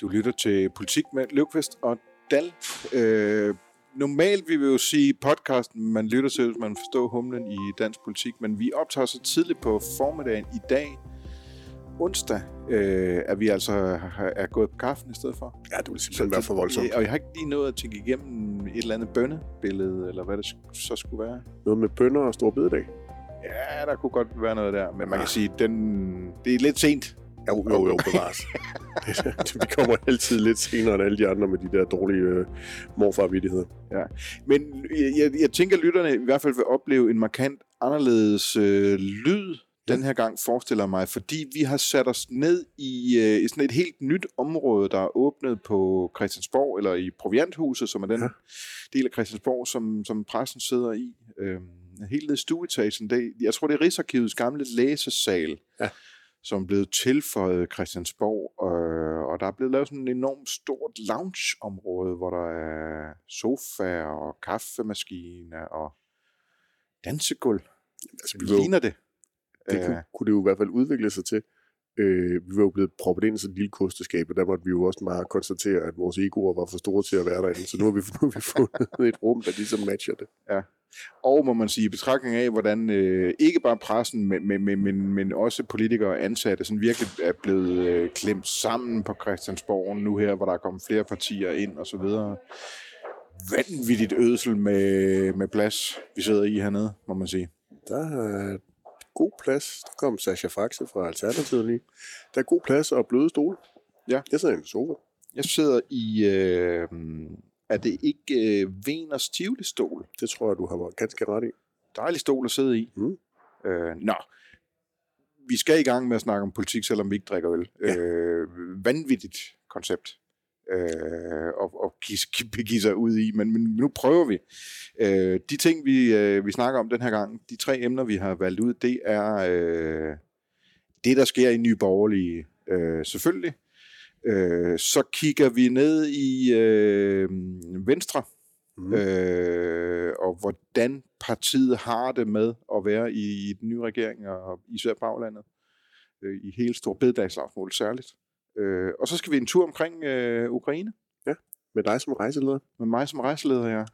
Du lytter til Politik med Løvqvist og Dal. Øh, normalt vi vil jo sige podcasten, man lytter til, hvis man forstår humlen i dansk politik, men vi optager så tidligt på formiddagen i dag, onsdag, øh, at vi altså er gået på kaffen i stedet for. Ja, det vil simpelthen være for voldsomt. Og jeg har ikke lige nået at tænke igennem et eller andet bønnebillede, eller hvad det så skulle være. Noget med bønder og stor bededag. Ja, der kunne godt være noget der, men man kan sige, den, det er lidt sent. Jo, jo, jo, bevares. vi kommer altid lidt senere end alle de andre med de der dårlige øh, morfarvittigheder. Men jeg, jeg, tænker, at lytterne i hvert fald vil opleve en markant anderledes øh, lyd den her gang, forestiller mig, fordi vi har sat os ned i, øh, i sådan et helt nyt område, der er åbnet på Christiansborg, eller i Provianthuset, som er den Ja. del af Christiansborg, som, som pressen sidder i. Øh, helt ned i stueetagen. Det, jeg tror, det er Rigsarkivets gamle læsesal, Ja. som er blevet tilføjet Christiansborg, og, og der er blevet lavet sådan et enormt stort loungeområde, hvor der er sofaer og kaffemaskiner og dansegulv. Altså, jo- ligner det. det Øh, kunne, kunne det jo i hvert fald udvikle sig til. Øh, vi var jo blevet proppet ind i sådan et lille kosteskab, og der måtte vi jo også meget konstatere, at vores egoer var for store til at være derinde. Så nu har vi, nu har vi fundet et rum, der ligesom matcher det. Og må man sige, i betragtning af, hvordan øh, ikke bare pressen, men, men, men, men, også politikere og ansatte sådan virkelig er blevet øh, klemt sammen på Christiansborg nu her, hvor der er kommet flere partier ind og så videre. Vanvittigt ødsel med, med plads, vi sidder i hernede, må man sige. Der er god plads. Der kom Sascha Faxe fra Alternativet lige. Der er god plads og bløde stole. Ja. Jeg sidder i en sofa. Jeg sidder i, øh, er det ikke øh, Veners Tivoli-stol? Det tror jeg, du har ganske ret i. Dejlig stol at sidde i. Mm. Øh, nå, vi skal i gang med at snakke om politik, selvom vi ikke drikker øl. Ja. Øh, vanvittigt koncept øh, at give, begive sig ud i, men, men nu prøver vi. Øh, de ting, vi, øh, vi snakker om den her gang, de tre emner, vi har valgt ud, det er øh, det, der sker i Nye Borgerlige, øh, selvfølgelig. Øh, så kigger vi ned i øh, Venstre, Mm. øh, og hvordan partiet har det med at være i, i den nye regering, og især baglandet, øh, i hele stor bededagsafmål særligt. Øh, og så skal vi en tur omkring øh, Ukraine, Med dig som rejseleder. med mig som rejseleder her.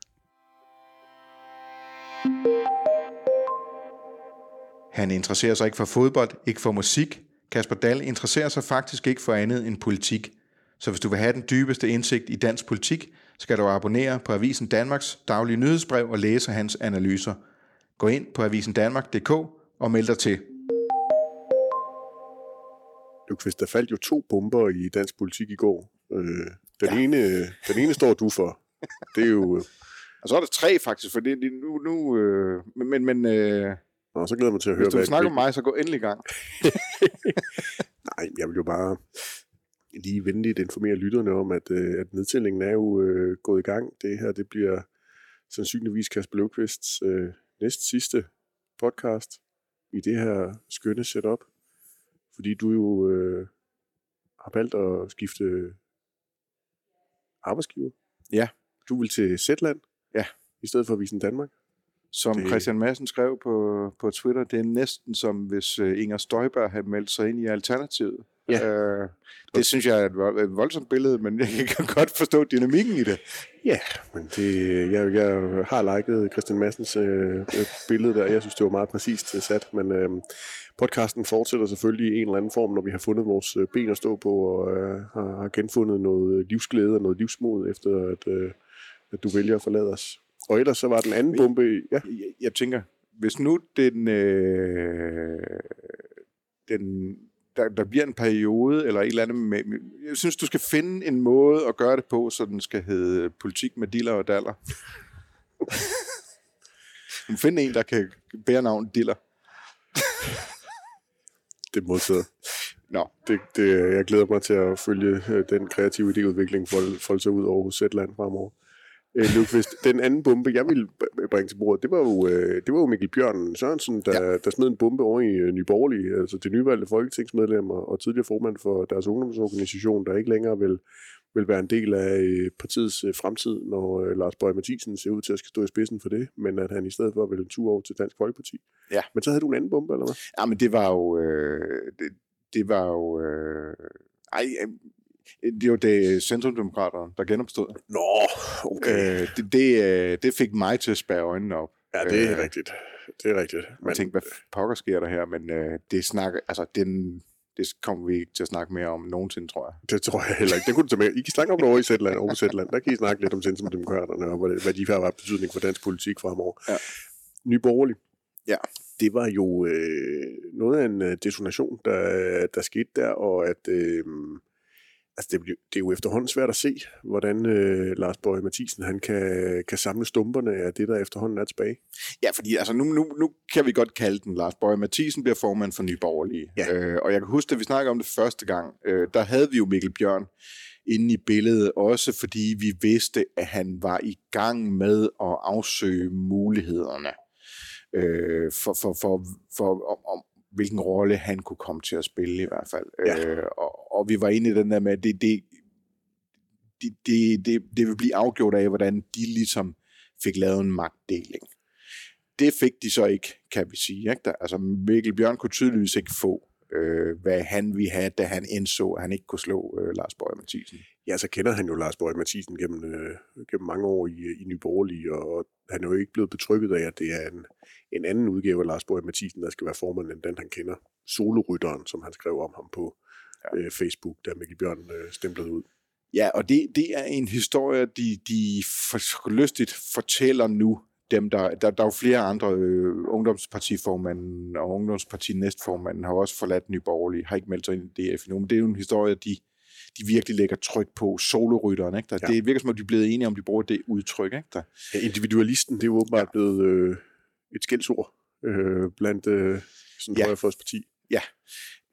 Han interesserer sig ikke for fodbold, ikke for musik. Kasper Dahl interesserer sig faktisk ikke for andet end politik. Så hvis du vil have den dybeste indsigt i dansk politik, skal du abonnere på Avisen Danmarks daglige nyhedsbrev og læse hans analyser. Gå ind på avisendanmark.dk og meld dig til. Lukvist, der faldt jo to bomber i dansk politik i går. Øh, den, ja. ene, den ene står du for. Det er jo... Og så er der tre faktisk, for det, nu... nu øh, men men, men øh, Nå, så glæder jeg mig til at høre, hvis du vil snakke om mig, så gå endelig i gang. Nej, jeg vil jo bare lige venligt informere lytterne om, at, øh, at nedtællingen er jo øh, gået i gang. Det her, det bliver sandsynligvis Kasper Løvqvists øh, næst sidste podcast i det her skønne setup. Fordi du jo øh, har valgt at skifte arbejdsgiver. Ja. Du vil til Zetland. Ja. I stedet for Avisen Danmark. Som Det- Christian Madsen skrev på, på Twitter, det er næsten som hvis uh, Inger Støjberg havde meldt sig ind i Alternativet. Ja. Uh, det synes jeg er et, vold- et voldsomt billede, men jeg kan godt forstå dynamikken i det. Ja, men det, jeg, jeg har liket Christian Massens øh, øh, billede der. Jeg synes, det var meget præcist øh, sat, men øh, podcasten fortsætter selvfølgelig i en eller anden form, når vi har fundet vores øh, ben at stå på og øh, har, har genfundet noget livsglæde og noget livsmod, efter at, øh, at du vælger at forlade os. Og ellers så var den anden bombe... Ja, Jeg, jeg tænker, hvis nu den, øh, den der, der bliver en periode, eller et eller andet med, jeg synes, du skal finde en måde at gøre det på, så den skal hedde politik med diller og daller. Du må finde en, der kan bære navn diller. det er modtaget. Nå, Det, det, jeg glæder mig til at følge øh, den kreative idéudvikling folde, folde sig ud over Zetland fremover. Øh, Lukvist, den anden bombe, jeg ville bringe til bordet, det var jo, øh, det var jo Mikkel Bjørn Sørensen, der, ja. der smed en bombe over i øh, Nye Borgerlige, altså det nyvalgte folketingsmedlemmer og tidligere formand for deres ungdomsorganisation, der ikke længere vil, vil være en del af øh, partiets øh, fremtid, når øh, Lars Bøge Mathisen ser ud til at skal stå i spidsen for det, men at han i stedet for vil en tur over til Dansk Folkeparti. Ja. Men så havde du en anden bombe, eller hvad? Ja, men det var jo... Øh, det, det var jo... Øh, ej, det var det Centrumdemokraterne, der genopstod. Nå, okay. Øh, det, det, øh, det fik mig til at spærre øjnene op. Ja, det er øh, rigtigt. Det er rigtigt. Men, jeg tænkte, hvad pokker sker der her? Men øh, det snakker... Altså, den, det kommer vi ikke til at snakke mere om nogensinde, tror jeg. Det tror jeg heller ikke. Det kunne tage med. I kan snakke om det over i Sætland, over Sætland. Der kan I snakke lidt om Centrumdemokraterne, og hvad de har været betydning for dansk politik fremover. Ja. Ny Borgerlig. Ja. Det var jo øh, noget af en øh, detonation, der, der skete der, og at... Øh, altså det, det er jo efterhånden svært at se, hvordan øh, Lars Borg Mathisen han kan, kan samle stumperne af det, der efterhånden er tilbage. Ja, fordi altså, nu, nu, nu kan vi godt kalde den Lars Bøge Mathisen bliver formand for Nye Borgerlige. Ja. Øh, og jeg kan huske, at vi snakkede om det første gang, øh, der havde vi jo Mikkel Bjørn inde i billedet, også fordi vi vidste, at han var i gang med at afsøge mulighederne øh, for, for, for, for om, om, hvilken rolle han kunne komme til at spille i hvert fald. Ja. Øh, og, og vi var inde i den der med, at det, det, det, det, det, det vil blive afgjort af, hvordan de ligesom fik lavet en magtdeling. Det fik de så ikke, kan vi sige. Ikke? Der, altså Mikkel Bjørn kunne tydeligvis ikke få, øh, hvad han ville have, da han indså, at han ikke kunne slå øh, Lars Borg Mathisen. Ja, så kender han jo Lars Borg Mathisen gennem, øh, gennem mange år i, i Nye Borgerlige, og han er jo ikke blevet betrykket af, at det er en, en anden udgave af Lars Borg Mathisen, der skal være formand, end den han kender. Solorytteren, som han skrev om ham på ja. øh, Facebook, da Mikkel Bjørn øh, stemplede ud. Ja, og det, det er en historie, de, de for, lystigt fortæller nu. Dem, der, der, der er jo flere andre øh, ungdomspartiformanden og ungdomsparti næstformanden har også forladt Nye Borgerlige, har ikke meldt sig ind i DF endnu, men det er jo en historie, de, de virkelig lægger tryk på solorytteren. Ikke? Der, ja. Det virker som om, de er blevet enige om, de bruger det udtryk. Ikke? Der. Ja, individualisten, det er jo åbenbart ja. blevet øh, et skældsord øh, blandt øh, sådan Ja. ja. Højrefløjsparti.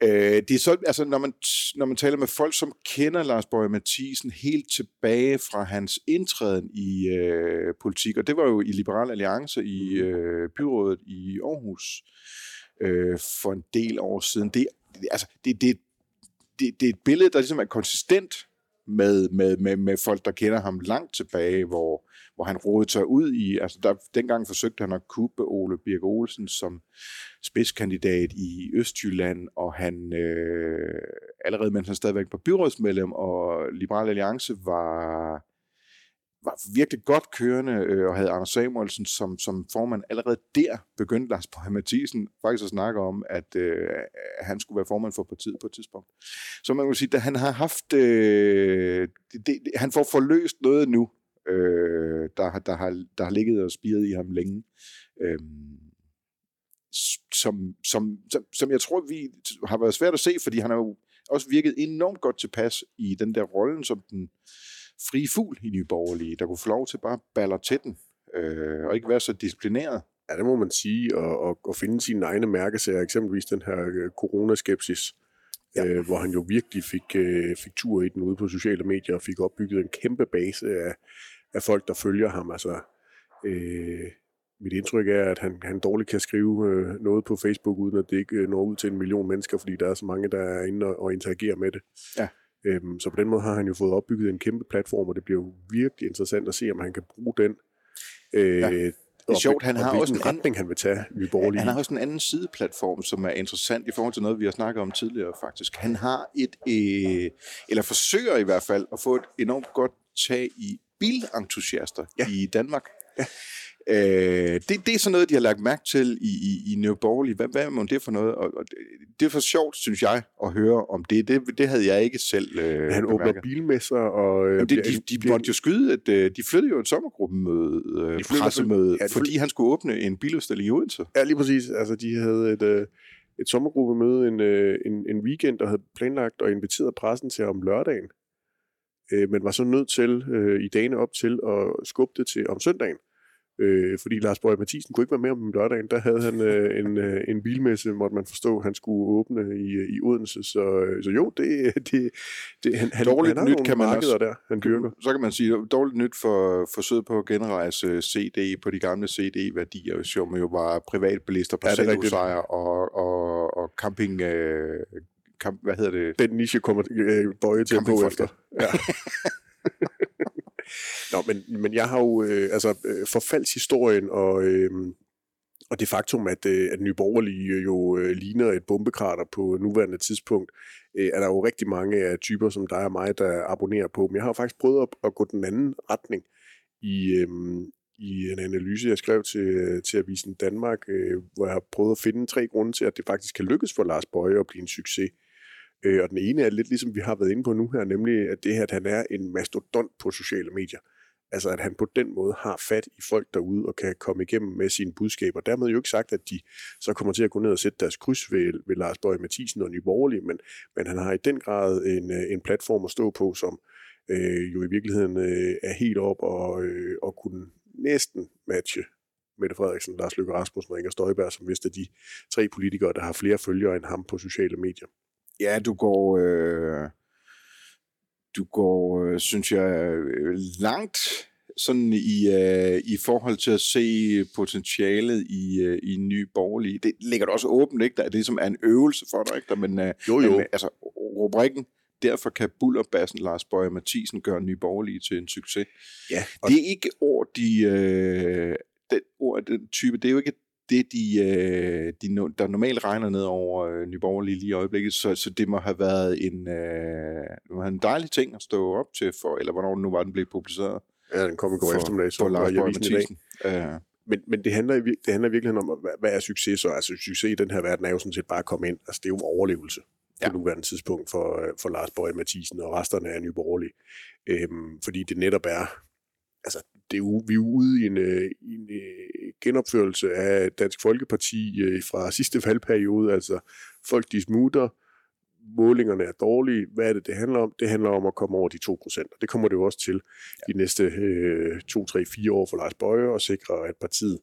Øh, det er så, altså, når man, når man taler med folk, som kender Lars Borg Mathisen helt tilbage fra hans indtræden i øh, politik, og det var jo i Liberal Alliance i øh, byrådet i Aarhus øh, for en del år siden. Det, det, altså, det, det, det, det er et billede, der ligesom er konsistent med, med, med, med folk, der kender ham langt tilbage, hvor, hvor han rodede sig ud i, altså der, dengang forsøgte han at kubbe Ole Birk Olsen som spidskandidat i Østjylland, og han øh, allerede mens han stadigvæk var byrådsmedlem, og Liberal Alliance var, var virkelig godt kørende, øh, og havde Anders Samuelsen som, som formand. Allerede der begyndte Lars Borg Mathisen faktisk at snakke om, at øh, han skulle være formand for partiet på et tidspunkt. Så man kan sige, at han har haft, øh, det, det, han får forløst noget nu, øh, der, der, har, der har ligget og spiret i ham længe. Øh, som, som, som, som jeg tror, vi har været svært at se, fordi han har jo også virket enormt godt tilpas i den der rolle som den frie fugl i Nye Borgerlige, der kunne få lov til bare at baller til den, øh, og ikke være så disciplineret. Ja, det må man sige, og, og, og finde sine egne mærkesager, eksempelvis den her øh, coronaskepsis, Ja. ja. øh, hvor han jo virkelig fik, øh, fik tur i den ude på sociale medier, og fik opbygget en kæmpe base af, af folk, der følger ham. Altså, øh, mit indtryk er, at han, han dårligt kan skrive øh, noget på Facebook, uden at det ikke øh, når ud til en million mennesker, fordi der er så mange, der er inde og, og interagerer med det. Ja. Øhm, så på den måde har han jo fået opbygget en kæmpe platform, og det bliver jo virkelig interessant at se, om han kan bruge den. Øh, Ja. det er sjovt, han har også en retning, han vil tage Nye Borgerlige. Han har også en anden sideplatform, som er interessant i forhold til noget, vi har snakket om tidligere faktisk. Han har et, øh, eller forsøger i hvert fald, at få et enormt godt tag i bilentusiaster Ja. i Danmark. Ja. Øh, det, det er sådan noget, de har lagt mærke til i, i, i Nye Borgerlige. Hvad, hvad er det for noget? Og, og det, er for sjovt, synes jeg, at høre om det. Det, det havde jeg ikke selv øh, han åbner bemærket. bilmesser, og... Øh, Jamen, det, de, de bliver- måtte jo skyde, at øh, de flyttede jo et sommergruppemøde, øh, De pressemøde, ja, de fordi han skulle åbne en biludstilling i Odense. Ja, lige præcis. Altså, de havde et, øh, et sommergruppemøde en, øh, en, en weekend, der havde planlagt og inviteret pressen til om lørdagen. Øh, men var så nødt til øh, i dagene op til at skubbe det til om søndagen. Øh, fordi Lars Borg Mathisen kunne ikke være med om lørdagen. Der havde han øh, en, øh, en bilmesse, måtte man forstå, han skulle åbne i, i Odense. Så, øh, så jo, det, det, det han, han, Dårligt han nyt kan man også- der, han dyrker. Så kan man sige, dårligt nyt for forsøget på at genrejse CD på de gamle CD-værdier, som jo var privatbilister, Ja, det er rigtigt. parcelhusejer og, og, og camping... Øh, camp, hvad hedder det? Den niche kommer øh, Bøje til at gå efter. Ja. Nå, men, men jeg har jo øh, altså, øh, forfaldshistorien og, øh, og det faktum, at, øh, at Nye Borgerlige jo øh, ligner et bombekrater på nuværende tidspunkt, øh, er der jo rigtig mange af typer som dig og mig, der abonnerer på. Men jeg har faktisk prøvet at, at gå den anden retning i, øh, i en analyse, jeg skrev til, øh, til Avisen Danmark, øh, hvor jeg har prøvet at finde tre grunde til, at det faktisk kan lykkes for Lars Bøje at blive en succes. Øh, og den ene er lidt ligesom vi har været inde på nu her, nemlig at det her, at han er en mastodont på sociale medier. Altså at han på den måde har fat i folk derude og kan komme igennem med sine budskaber. Dermed jo ikke sagt, at de så kommer til at gå ned og sætte deres kryds ved, ved Lars Bøge Mathisen og Nye Borgerlige, men, men han har i den grad en, en platform at stå på, som øh, jo i virkeligheden øh, er helt op og, øh, og kunne næsten matche Mette Frederiksen, Lars Løkke Rasmussen og Inger Støjberg, som vist er de tre politikere, der har flere følgere end ham på sociale medier. Ja, du går, øh, du går, øh, synes jeg, øh, langt sådan i, øh, i forhold til at se potentialet i, øh, i nye borgerlige. Det ligger du også åbent, ikke? Der er det, som er en øvelse for dig, ikke? Der, men, øh, Jo, jo. Men, altså, rubrikken, derfor kan Bullerbassen Lars Bøje Mathisen gøre nye borgerlige til en succes. Ja, og Det er ikke ord, de, øh, den ord den type, det er jo ikke det, de, øh, de der normalt regner ned over øh, Nye Borgerlige lige i øjeblikket, så, så det må have været en, øh, det må have en dejlig ting at stå op til for, eller hvornår nu var den blevet publiceret ja, den kom i går for, eftermiddag, så var Lars i dag. Men, men det, handler, det handler i virkeligheden om, hvad, hvad er succes så? Altså succes i den her verden er jo sådan set bare at komme ind. Altså det er jo overlevelse på Ja. nuværende tidspunkt for, øh, for Lars Bøje Mathisen og resterne af Nye Borgerlige. Øhm, fordi det netop er, altså det er vi er ude i en, øh, en øh, genopførelse af Dansk Folkeparti øh, fra sidste valgperiode. Altså folk de smutter, målingerne er dårlige. Hvad er det, det handler om? Det handler om at komme over de 2 procent. Og det kommer det jo også til de næste øh, 2, 3, 4 år for Lars Bøje og sikre, at partiet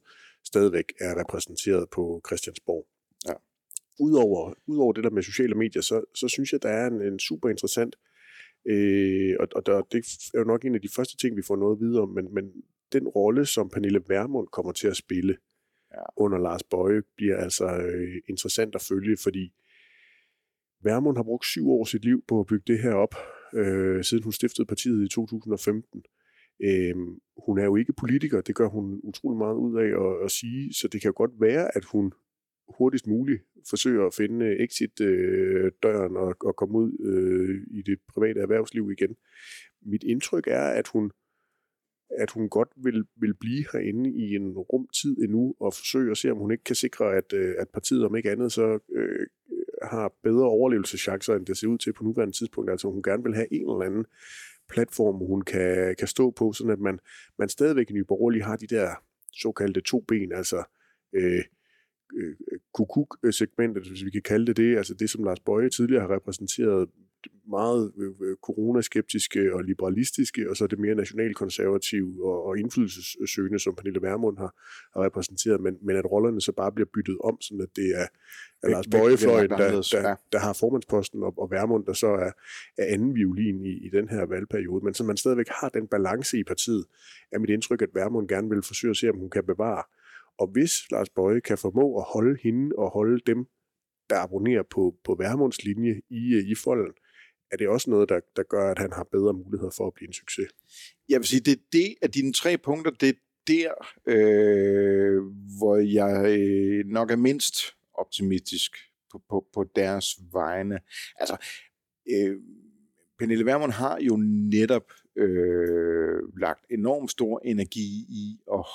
stadigvæk er repræsenteret på Christiansborg. Ja. Udover, udover det der med sociale medier, så, så synes jeg, der er en, en super interessant, øh, og, og der, det er jo nok en af de første ting, vi får noget videre om, men, men den rolle, som Pernille Vermund kommer til at spille Ja. under Lars Bøje, bliver altså øh, interessant at følge, fordi Vermund har brugt syv år sit liv på at bygge det her op, øh, siden hun stiftede partiet i 2015. Øhm, hun er jo ikke politiker, det gør hun utrolig meget ud af at, at sige, så det kan godt være, at hun hurtigst muligt forsøger at finde øh, exit-døren øh, og, og komme ud øh, i det private erhvervsliv igen. Mit indtryk er, at hun at hun godt vil, vil blive herinde i en rum tid endnu og forsøge at se, om hun ikke kan sikre, at, øh, at partiet om ikke andet så øh, har bedre overlevelseschancer, end det ser ud til på nuværende tidspunkt. Altså hun gerne vil have en eller anden platform, hun kan, kan stå på, sådan at man, man stadigvæk i Nye Borgerlige har de der såkaldte to ben, altså øh, kukuk-segmentet, hvis vi kan kalde det det, altså det, som Lars Bøje tidligere har repræsenteret, meget øh, øh, coronaskeptiske og liberalistiske, og så det mere nationalkonservative og, og indflydelsessøgende, som Pernille Vermund har, har repræsenteret, men, men at rollerne så bare bliver byttet om, sådan at det er, er Lars Bøje-fløjen, er der, der, der har formandsposten, og, og Vermund, der så er, er anden violin i, i den her valgperiode, men så man stadigvæk har den balance i partiet, er mit indtryk, at Vermund gerne vil forsøge at se, om hun kan bevare. Og hvis Lars Bøje kan formå at holde hende og holde dem, der abonnerer på, på Værmunds linje i, øh, i folden, er det også noget, der, der gør, at han har bedre muligheder for at blive en succes. Jeg vil sige, det er det af dine tre punkter, det er der, øh, hvor jeg øh, nok er mindst optimistisk på, på, på deres vegne. Altså, øh, Pernille Vermund har jo netop øh, lagt enormt stor energi i, og,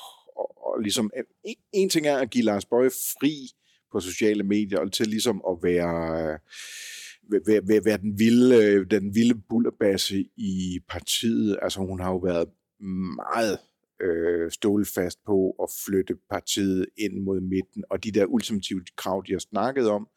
og, ligesom, en, en ting er at give Lars Bøje fri på sociale medier, og til ligesom at være... Øh, være, være, være den vilde, den vilde bullerbasse i partiet. Altså hun har jo været meget øh, stålfast på at flytte partiet ind mod midten, og de der ultimative krav, de har snakket om.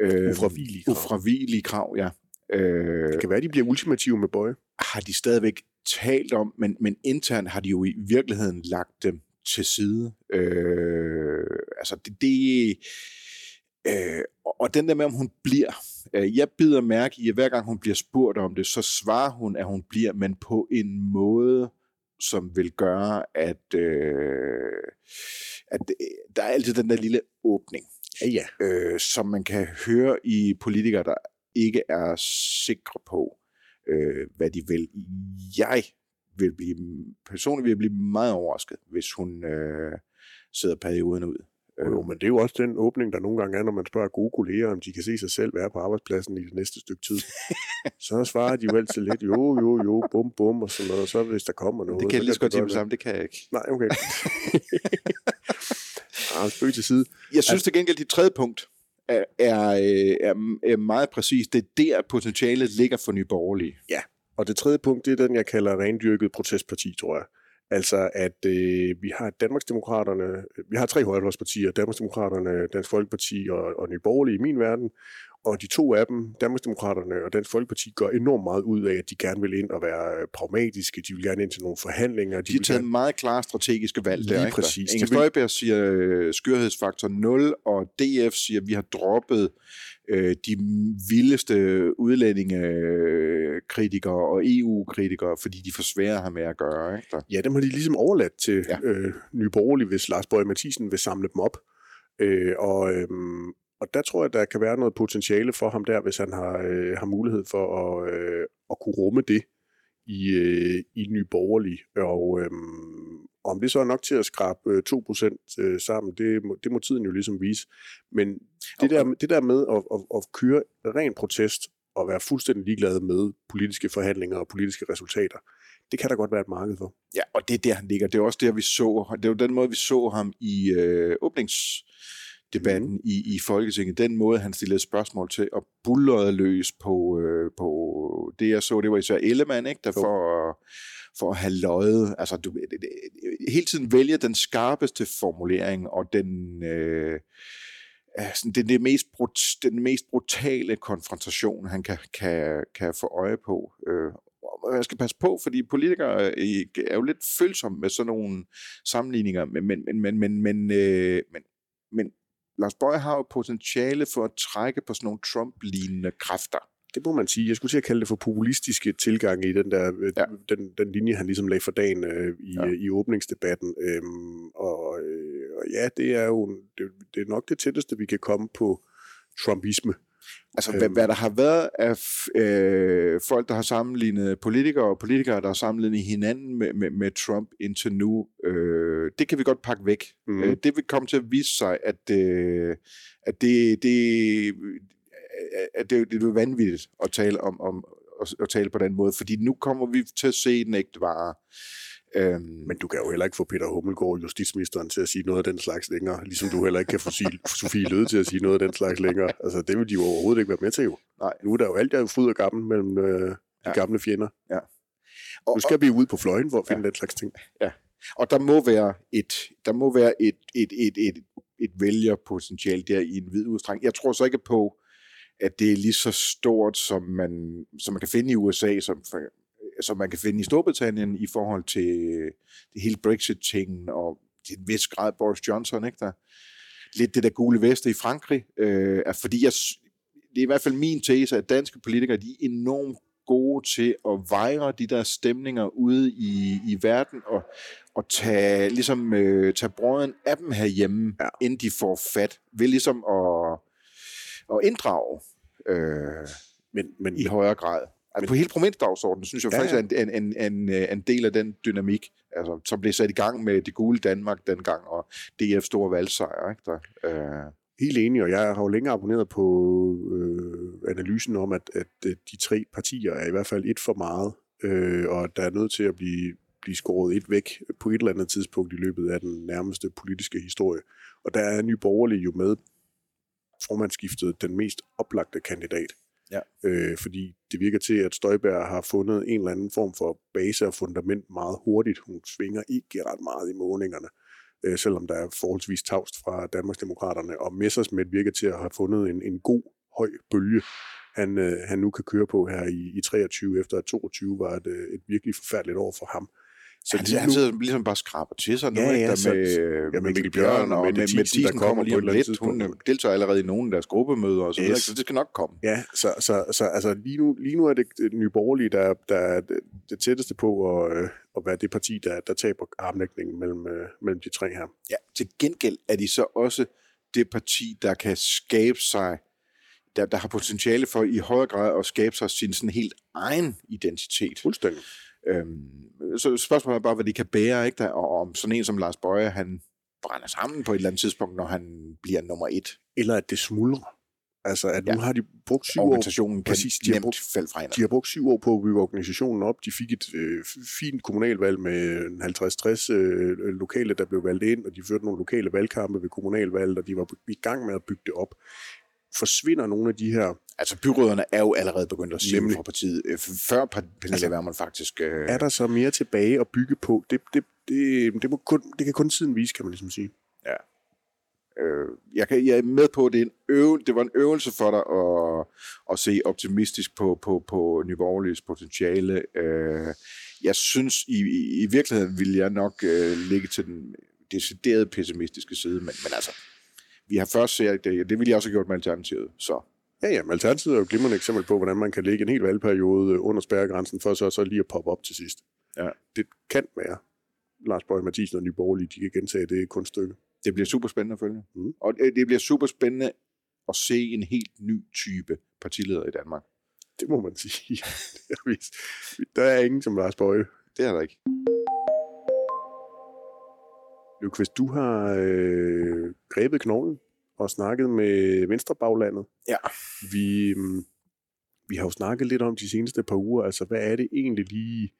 Øh, Ufravigelige krav. Ufravigelige krav, ja. Øh, Det kan være, de bliver ultimative med Bøje. har de stadigvæk talt om, men, men internt har de jo i virkeligheden lagt dem til side. Øh, altså det, det øh, og- den der med, om hun bliver, øh, jeg bider mærke i, at hver gang hun bliver spurgt om det, så svarer hun, at hun bliver, men på en måde, som vil gøre, at, øh, at øh, der er altid den der lille åbning Ja, ja. øh, som man kan høre i politikere, der ikke er sikre på, øh, hvad de vil. Jeg vil blive, personligt vil jeg blive meget overrasket, hvis hun øh, sidder perioden ud. Jo, men det er jo også den åbning, der nogle gange er, når man spørger gode kolleger, om de kan se sig selv være på arbejdspladsen i det næste stykke tid. så svarer de jo altid lidt, jo, jo, jo, bum, bum, og sådan noget. Og så hvis der kommer noget... Det kan jeg lige så godt sige sammen, det kan jeg ikke. Nej, okay. ah, spøg til side. Jeg synes til gengæld, at dit tredje punkt er, er, øh, er, er meget præcis. Det er der, potentialet ligger for Nye Borgerlige. Ja, og det tredje punkt, det er den, jeg kalder rendyrket protestparti, tror jeg. Altså, at øh, vi har Danmarksdemokraterne, vi har tre højrefløjspartier, Danmarksdemokraterne, Dansk Folkeparti og, og Nye Borgerlige i min verden, og de to af dem, Danmarksdemokraterne og Dansk Folkeparti, går enormt meget ud af, at de gerne vil ind og være pragmatiske, de vil gerne ind til nogle forhandlinger. De, de har taget gerne... meget klare strategiske valg Lige der. ikke? præcis. Inger Støjberg siger øh, skørhedsfaktor 0, og DF siger, at vi har droppet øh, de vildeste udlændingekritikere og EU-kritikere, fordi de får svære at have med at gøre. Ikke? Der. Ja, dem har de ligesom overladt til Ja. øh, Nye Borgerlige, hvis Lars Bøge Mathisen vil samle dem op. Øh, og, øhm, og der tror jeg, der kan være noget potentiale for ham der, hvis han har, øh, har mulighed for at, øh, at kunne rumme det i, øh, i Nye Borgerlige. Og øhm, om det så er nok til at skrabe øh, 2% øh, sammen, det må, det må tiden jo ligesom vise. Men det der, det der med at, at, at køre ren protest og være fuldstændig ligeglad med politiske forhandlinger og politiske resultater, det kan der godt være et marked for. Ja, og det er der, han ligger. Det er også der, vi så, det er jo den måde, vi så ham i øh, åbningsdebatten mm. i, i Folketinget. Den måde, han stillede spørgsmål til og bullerede løs på, øh, på det, jeg så. Det var især Ellemann, ikke? Der for, for at have løjet. Altså, du, hele tiden vælger den skarpeste formulering og den... Øh, sådan, det er det mest brut, den mest brutale konfrontation, han kan, kan, kan få øje på. Øh, man skal passe på, fordi politikere øh, er jo lidt følsomme med sådan nogle sammenligninger, men, men, men, men, men, men, øh, men, men Lars Bøge har jo potentiale for at trække på sådan nogle Trump-lignende kræfter. Det må man sige. Jeg skulle til at kalde det for populistiske tilgang i den der øh, Ja. den, den linje, han ligesom lagde for dagen øh, i, Ja. ja. i åbningsdebatten. Øhm, og, øh, og ja, det er jo det, det er nok det tætteste, vi kan komme på Trumpisme. Altså, hvad, Øhm. hvad der har været af øh, folk, der har sammenlignet politikere og politikere, der har sammenlignet hinanden med, med, med Trump indtil nu, øh, det kan vi godt pakke væk. Mm. Øh, det vil komme til at vise sig, at, øh, at det, det, at det, det er vanvittigt at tale om, om at, at tale på den måde, fordi nu kommer vi til at se den ægte vare. Øhm, Men du kan jo heller ikke få Peter Hummelgaard, justitsministeren, til at sige noget af den slags længere, ligesom du heller ikke kan få Sofie- Løde til at sige noget af den slags længere. Altså, det vil de jo overhovedet ikke være med til jo. Nej. Nu er der jo alt, der er fryd og gammel mellem øh, de Ja. ja. gamle fjender. og, Nu skal vi ud på fløjen for at finde ja. den slags ting. Og der må være et, der må være et, et, et, et, et vælgerpotentiale der i en vid udstrækning. Jeg tror så ikke på, at det er lige så stort, som man, som man kan finde i USA, som, som man kan finde i Storbritannien i forhold til det hele Brexit-tingen, og til en vis grad Boris Johnson, ikke der? Lidt det der gule veste i Frankrig, øh, er fordi jeg, det er i hvert fald min tese, at danske politikere, de er enormt gode til at vejre de der stemninger ude i, i verden, og, og tage, ligesom, øh, tage brøden af dem herhjemme. Ja. inden de får fat, ved ligesom at, at inddrage øh, Men, men, i højere grad. Altså på hele provinsdagsordenen, synes jeg ja, faktisk er en, en, en, en, øh, en del af den dynamik, altså, som blev sat i gang med det gule Danmark dengang, og DF store valgsejr. Ikke, der, øh, Helt enig, og jeg har jo længe abonneret på øh, analysen om, at, at de tre partier er i hvert fald et for meget, øh, og der er nødt til at blive, blive skåret et væk på et eller andet tidspunkt i løbet af den nærmeste politiske historie. Og der er Nye Borgerlige jo med formandsskiftet den mest oplagte kandidat. Ja. Øh, fordi det virker til, at Støjberg har fundet en eller anden form for base og fundament meget hurtigt. Hun svinger ikke ret meget i målingerne øh, selvom der er forholdsvis tavst fra Danmarksdemokraterne, og Messersmith virker til at have fundet en, en god, høj bølge, han, øh, han nu kan køre på her i, i 23, efter at 22 var et, øh, et virkelig forfærdeligt år for ham. Så han, lige han sidder ligesom bare skraber til sig nu, Ja, ja, der så- med, ja, med Mikkel Bjørn og Mette med, Thiesen, med der Thiesen kommer lige om lidt. Hun tidspunkt. øh, deltager allerede i nogle af deres gruppemøder og så videre, Yes. så det skal nok komme. Ja, så, så, så altså, lige, nu, lige nu er det det Nye Borgerlige, der, der er det, det tætteste på at, øh, at være det parti, der, der taber armlægningen mellem, øh, mellem de tre her. Ja, til gengæld er de så også det parti, der kan skabe sig, der, der har potentiale for i højere grad at skabe sig sin sådan helt egen identitet. Fuldstændig. Øhm, så spørgsmålet er bare, hvad de kan bære, ikke? Der, og om sådan en som Lars Bøje, han brænder sammen på et eller andet tidspunkt, når han bliver nummer et. Eller at det smuldrer. Altså, at nu Ja. har de brugt syv år, Organisationen kan præcis, de har brugt- falde fra hinanden. de har brugt syv år på at bygge organisationen op. De fik et øh, fint kommunalvalg med en 50-60 øh, lokale, der blev valgt ind, og de førte nogle lokale valgkampe ved kommunalvalget, og de var i gang med at bygge det op. Forsvinder nogle af de her Altså, byråderne er jo allerede begyndt at sige Nemlig. fra partiet, øh, før Pernille Altså, Wermund faktisk... Øh, er der så mere tilbage at bygge på? Det, det, det, det, må kun, det kan kun tiden vise, kan man ligesom sige. Øh, jeg, kan, jeg er med på, at det, er en øve, det var en øvelse for dig at, at se optimistisk på, på, på Nye Borgerliges potentiale. Øh, jeg synes, i, i, i virkeligheden vil jeg nok øh, ligge til den decideret pessimistiske side, men, men altså, vi har først set det, det ville jeg også have gjort med Alternativet, så Ja, ja, men Alternativet er jo et glimrende eksempel på, hvordan man kan lægge en hel valgperiode under spærregrænsen, for så, så lige at poppe op til sidst. Ja. Det kan være, Lars Bøge Mathisen og Nye Borgerlige, de kan gentage det kunststykke. det bliver super spændende at følge. Mm. Og øh, det bliver super spændende at se en helt ny type partileder i Danmark. Det må man sige. Er der er ingen som Lars Bøge. Det er der ikke. Løvqvist, du har øh, grebet knoglen og snakket med Venstrebaglandet. Ja. Vi, mm, vi har jo snakket lidt om de seneste par uger, altså hvad er det egentlig lige,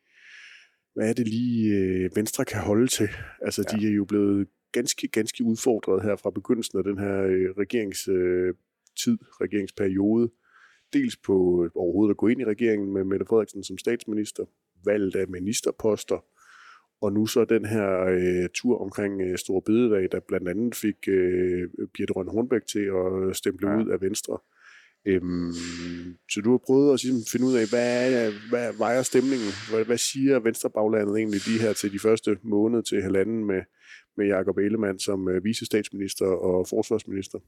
hvad er det lige øh, Venstre kan holde til? Altså ja. de er jo blevet ganske, ganske udfordret her fra begyndelsen af den her øh, regeringstid, øh, tid, regeringsperiode. Dels på øh, overhovedet at gå ind i regeringen med Mette Frederiksen som statsminister, valget af ministerposter, og nu så den her øh, tur omkring øh, Store Bededag, der blandt andet fik øh, Birte Røn Hornbæk til at stemple Ja. ud af Venstre. Øhm, så du har prøvet at ligesom, finde ud af, hvad, hvad vejer stemningen? Hvad, hvad siger Venstrebaglandet egentlig lige her til de første måned til halvanden med, med Jakob Ellemann som øh, vicestatsminister og forsvarsminister?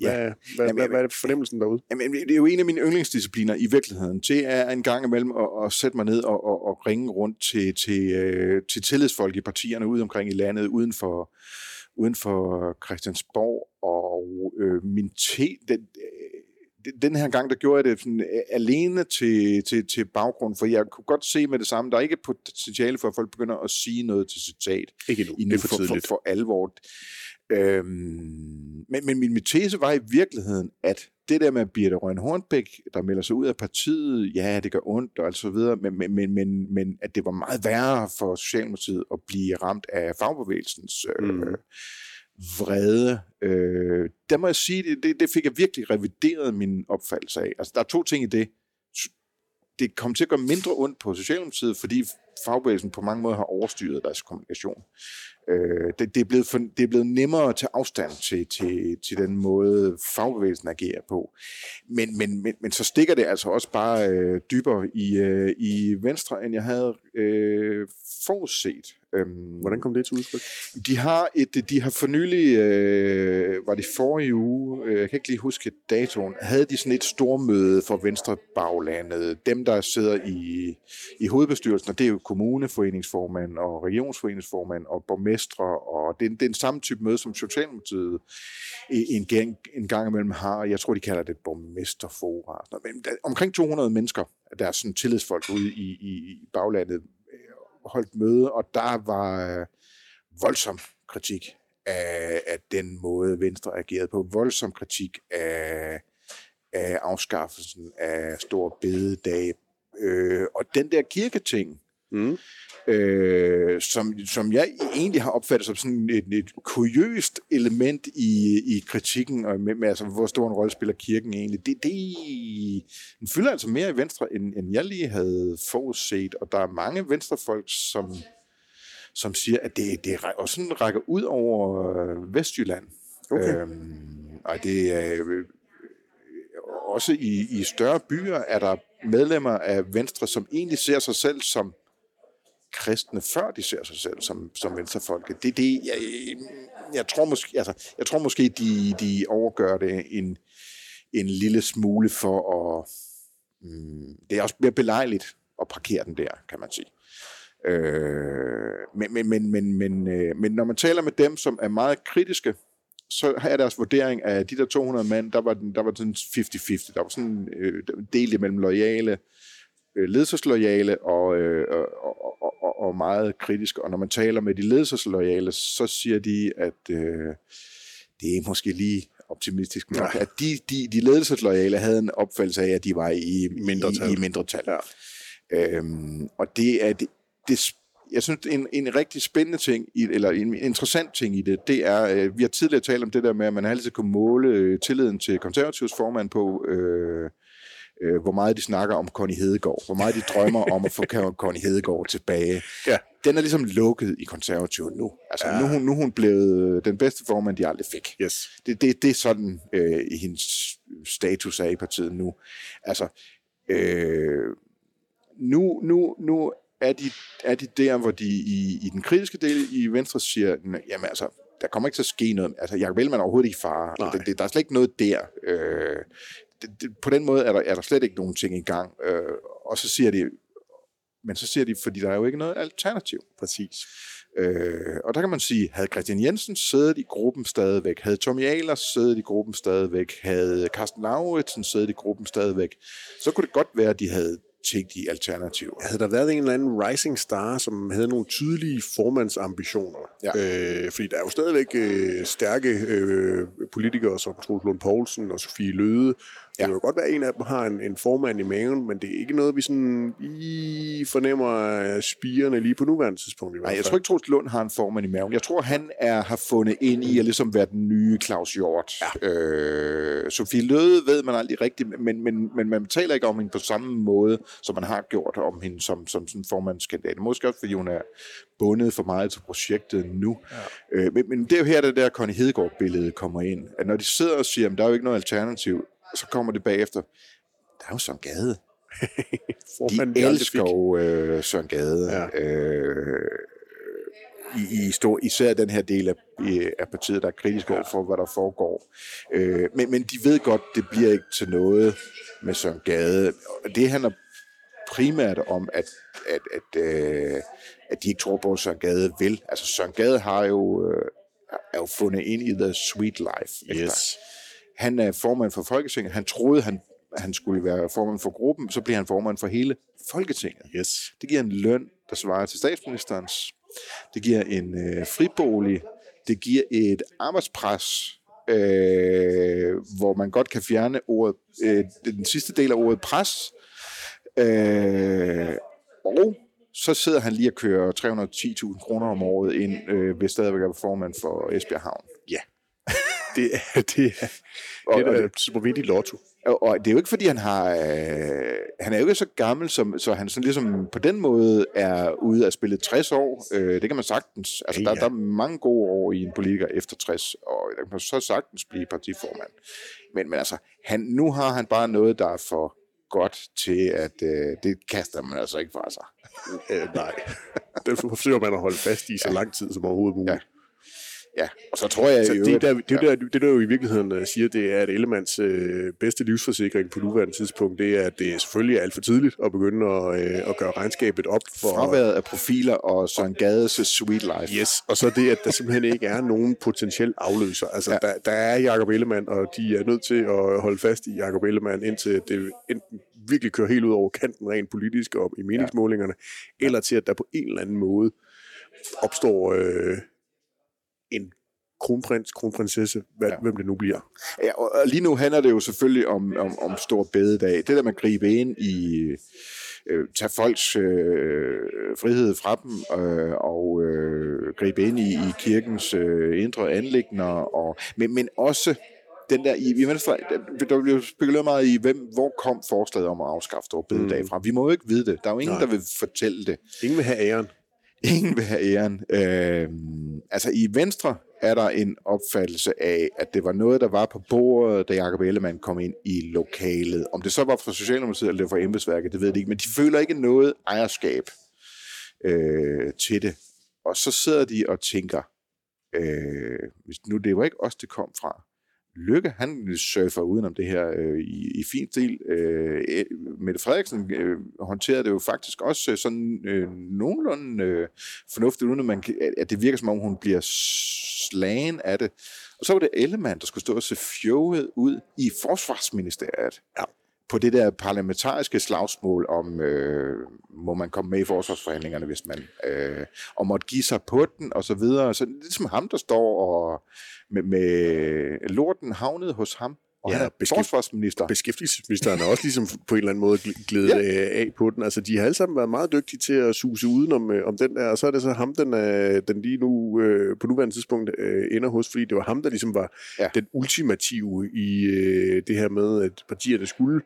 Hvad, Ja. hvad, Jamen, hvad, hvad er fornemmelsen derude? Jamen, det er jo en af mine yndlingsdiscipliner i virkeligheden. Det er en gang imellem at, at sætte mig ned og, og, og ringe rundt til, til, øh, til tillidsfolk i partierne ude omkring i landet, uden for, uden for Christiansborg. Og øh, min te, den, den her gang, der gjorde jeg det sådan, øh, alene til, til, til baggrund, for jeg kunne godt se med det samme, der er ikke potentiale for, at folk begynder at sige noget til citat Ikke endnu, endnu det er for for, for, tidligt. for alvor. Øhm, men, men min, min tese var i virkeligheden, at det der med Birte Røn Hornbæk, der melder sig ud af partiet, ja, det gør ondt og alt så videre, men, men, men, men, men at det var meget værre for Socialdemokratiet at blive ramt af fagbevægelsens øh, Mm vrede. Øh, der må jeg sige, det, det, fik jeg virkelig revideret min opfattelse af. Altså, der er to ting i det. Det kom til at gøre mindre ondt på Socialdemokratiet, fordi fagbevægelsen på mange måder har overstyret deres kommunikation. Øh, det, det, er blevet for, det er blevet nemmere at tage afstand til, til, til den måde, fagbevægelsen agerer på. Men, men, men, men så stikker det altså også bare øh, dybere i, øh, i Venstre, end jeg havde øh, forudset. Øhm, Hvordan kom det til udtryk? de har et, de har for nylig, øh, var det forrige uge, øh, jeg kan ikke lige huske datoen, havde de sådan et stormøde for Venstre baglandet. Dem, der sidder i, i hovedbestyrelsen, og det er jo kommuneforeningsformand og regionsforeningsformand og borgmestre, og det er, det er en samme type møde, som Socialdemokratiet en gang, en gang imellem har. Jeg tror, de kalder det borgmesterfora. Omkring 200 mennesker, der er sådan tillidsfolk ude i, i, i baglandet, øh, holdt møde, og der var øh, voldsom kritik af, af den måde, Venstre agerede på. Voldsom kritik af, af afskaffelsen af store bededage. Øh, og den der kirketing, Mm. øh, som, som jeg egentlig har opfattet som sådan et, et kuriøst element i, i kritikken, og med, med altså, hvor stor en rolle spiller kirken egentlig. Det, det, den fylder altså mere i Venstre, end, end jeg lige havde forudset, og der er mange venstrefolk, som, som siger, at det, det ræ- og sådan rækker ud over øh, Vestjylland. Okay. Øhm, og det er øh, også i, i større byer er der medlemmer af Venstre, som egentlig ser sig selv som kristne, før de ser sig selv som, som venstrefolk. Det, det, jeg, jeg, tror måske, altså, jeg tror måske, de, de overgør det en, en lille smule for at... Mm, det er også mere belejligt at parkere den der, kan man sige. Øh, men, men, men, men, men, øh, men når man taler med dem, som er meget kritiske, så er deres vurdering af de der 200 mand, der var, den, der var sådan 50-50. Der var sådan øh, delt imellem loyale øh, ledelseslojale og, øh, og, og, og, meget kritiske. Og når man taler med de ledelseslojale, så siger de, at øh, det er måske lige optimistisk nok, ja. at de, de, de ledelseslojale havde en opfattelse af, at de var i mindretal. I, i mindretal. Ja. Øhm, og det er det, det jeg synes, en, en rigtig spændende ting, i, eller en interessant ting i det, det er, øh, vi har tidligere talt om det der med, at man altid kunne måle øh, tilliden til konservativs formand på, øh, øh, hvor meget de snakker om Connie Hedegaard, hvor meget de drømmer om at få Connie Hedegaard tilbage. Ja. Den er ligesom lukket i konservativ nu. Altså, ja. nu, nu, nu er hun blevet den bedste formand, de aldrig fik. Yes. Det, det, det er sådan, øh, hendes status er i partiet nu. Altså, øh, nu, nu, nu er de, er de der, hvor de i, i den kritiske del i Venstre siger, jamen altså, der kommer ikke til at ske noget. Altså, Jacob Ellemann er overhovedet ikke far. Det, det, der er slet ikke noget der. Øh, det, det, på den måde er der, er der slet ikke nogen ting i gang. Øh, og så siger de, men så siger de, fordi der er jo ikke noget alternativ. Præcis. Øh, og der kan man sige, havde Christian Jensen siddet i gruppen stadigvæk, havde Tommy Ahlers siddet i gruppen stadigvæk, havde Carsten Lauritsen siddet i gruppen stadigvæk, så kunne det godt være, at de havde tænkt i alternativer. Havde der været en eller anden rising star, som havde nogle tydelige formandsambitioner? Ja. Øh, fordi der er jo stadigvæk øh, stærke øh, politikere som Troels Lund Poulsen og Sofie Løde, Ja. Det kan jo godt være, at en af dem har en, en formand i maven, men det er ikke noget, vi sådan i fornemmer spirende lige på nuværende tidspunkt. I Nej, jeg tror ikke, Troels Lund har en formand i maven. Jeg tror, han er, har fundet ind i at ligesom være den nye Claus Hjort. Ja. Øh, Sofie Løde ved man aldrig rigtigt, men, men, men man taler ikke om hende på samme måde, som man har gjort om hende som, som sådan formandskandidat. Måske også, fordi hun er bundet for meget til projektet nu. Ja. Øh, men, men det er jo her, det der Connie Hedegaard-billede kommer ind. At når de sidder og siger, at der er jo ikke noget alternativ, så kommer det bagefter. Der er jo Søren Gade. de elsker jo øh, Søren Gade. Ja. Øh, i, i stor, især den her del af, af partiet, der er kritisk over for, hvad der foregår. Øh, men, men de ved godt, det bliver ikke til noget med Søren Gade. Det handler primært om, at, at, at, øh, at de ikke tror på, at Søren Gade vil. Altså Søren Gade har jo, øh, er jo fundet ind i the sweet life. Yes. Han er formand for Folketinget. Han troede, han, han skulle være formand for gruppen, så bliver han formand for hele Folketinget. Yes. Det giver en løn, der svarer til statsministerens. Det giver en øh, fribolig. Det giver et arbejdspres, øh, hvor man godt kan fjerne ordet, øh, den sidste del af ordet pres. Øh, og så sidder han lige og kører 310.000 kroner om året ind, øh, hvis stadigvæk er formand for Esbjerg Havn. Det er, det er, og, det er da super vigtigt lotto. Og, og det er jo ikke, fordi han har... Øh, han er jo ikke så gammel, som, så han sådan ligesom på den måde er ude at spille 60 år. Øh, det kan man sagtens. Altså, ja, ja. Der, der er mange gode år i en politiker efter 60, og der kan man så sagtens blive partiformand. Men, men altså, han, nu har han bare noget, der er for godt til, at øh, det kaster man altså ikke fra sig. øh, nej, det forsøger man at holde fast i så ja. lang tid som overhovedet muligt. Ja. Ja, og så tror jeg... Så det, der, det, der, det der jo i virkeligheden uh, siger, det er, at Ellemands øh, bedste livsforsikring på nuværende tidspunkt, det er, at det selvfølgelig er alt for tidligt at begynde at, øh, at gøre regnskabet op for... Fraværet af profiler og Søren Gades sweet life. Yes, og så det, at der simpelthen ikke er nogen potentiel afløser. Altså, ja. der, der er Jacob Ellemann, og de er nødt til at holde fast i Jacob Ellemann, indtil det enten virkelig kører helt ud over kanten rent politisk og i meningsmålingerne, ja. eller til, at der på en eller anden måde opstår... Øh, en kronprins, kronprinsesse, hvad, ja. hvem det nu bliver. Ja, og lige nu handler det jo selvfølgelig om, om, om stor bededag. Det der med at gribe ind i, øh, tage folks øh, frihed fra dem, øh, og øh, gribe ind i, i kirkens øh, indre anlægner, og, men, men også den der, i, i Venstre, der bliver spekuleret meget i, hvem, hvor kom forslaget om at afskaffe stor bededag mm. fra. Vi må jo ikke vide det. Der er jo ingen, Nej. der vil fortælle det. Ingen vil have æren. Ingen vil have æren. Øh, altså i Venstre er der en opfattelse af, at det var noget, der var på bordet, da Jacob Ellemann kom ind i lokalet. Om det så var fra Socialdemokratiet eller det var fra embedsværket, det ved jeg ikke, men de føler ikke noget ejerskab øh, til det. Og så sidder de og tænker, øh, hvis nu det var ikke os, det kom fra, Lykke, han surfer udenom det her øh, i, i fin stil. Øh, Mette Frederiksen øh, håndterede det jo faktisk også øh, sådan øh, nogenlunde øh, fornuftigt, uden at, man, at det virker som om, hun bliver slagen af det. Og så var det Ellemann, der skulle stå og se fjoget ud i forsvarsministeriet. Ja på det der parlamentariske slagsmål om, øh, må man komme med i forsvarsforhandlingerne, hvis man øh, og måtte give sig på den, og så videre. Så det er ligesom ham, der står og med, med lorten havnet hos ham, og ja, han er beskæft, forsvarsminister. Beskæftigelsesministeren er også ligesom på en eller anden måde glædet ja. af på den. Altså, de har alle sammen været meget dygtige til at suse udenom øh, om den der, og så er det så ham, den, er, den lige nu øh, på nuværende tidspunkt øh, ender hos, fordi det var ham, der ligesom var ja. den ultimative i øh, det her med, at partierne skulle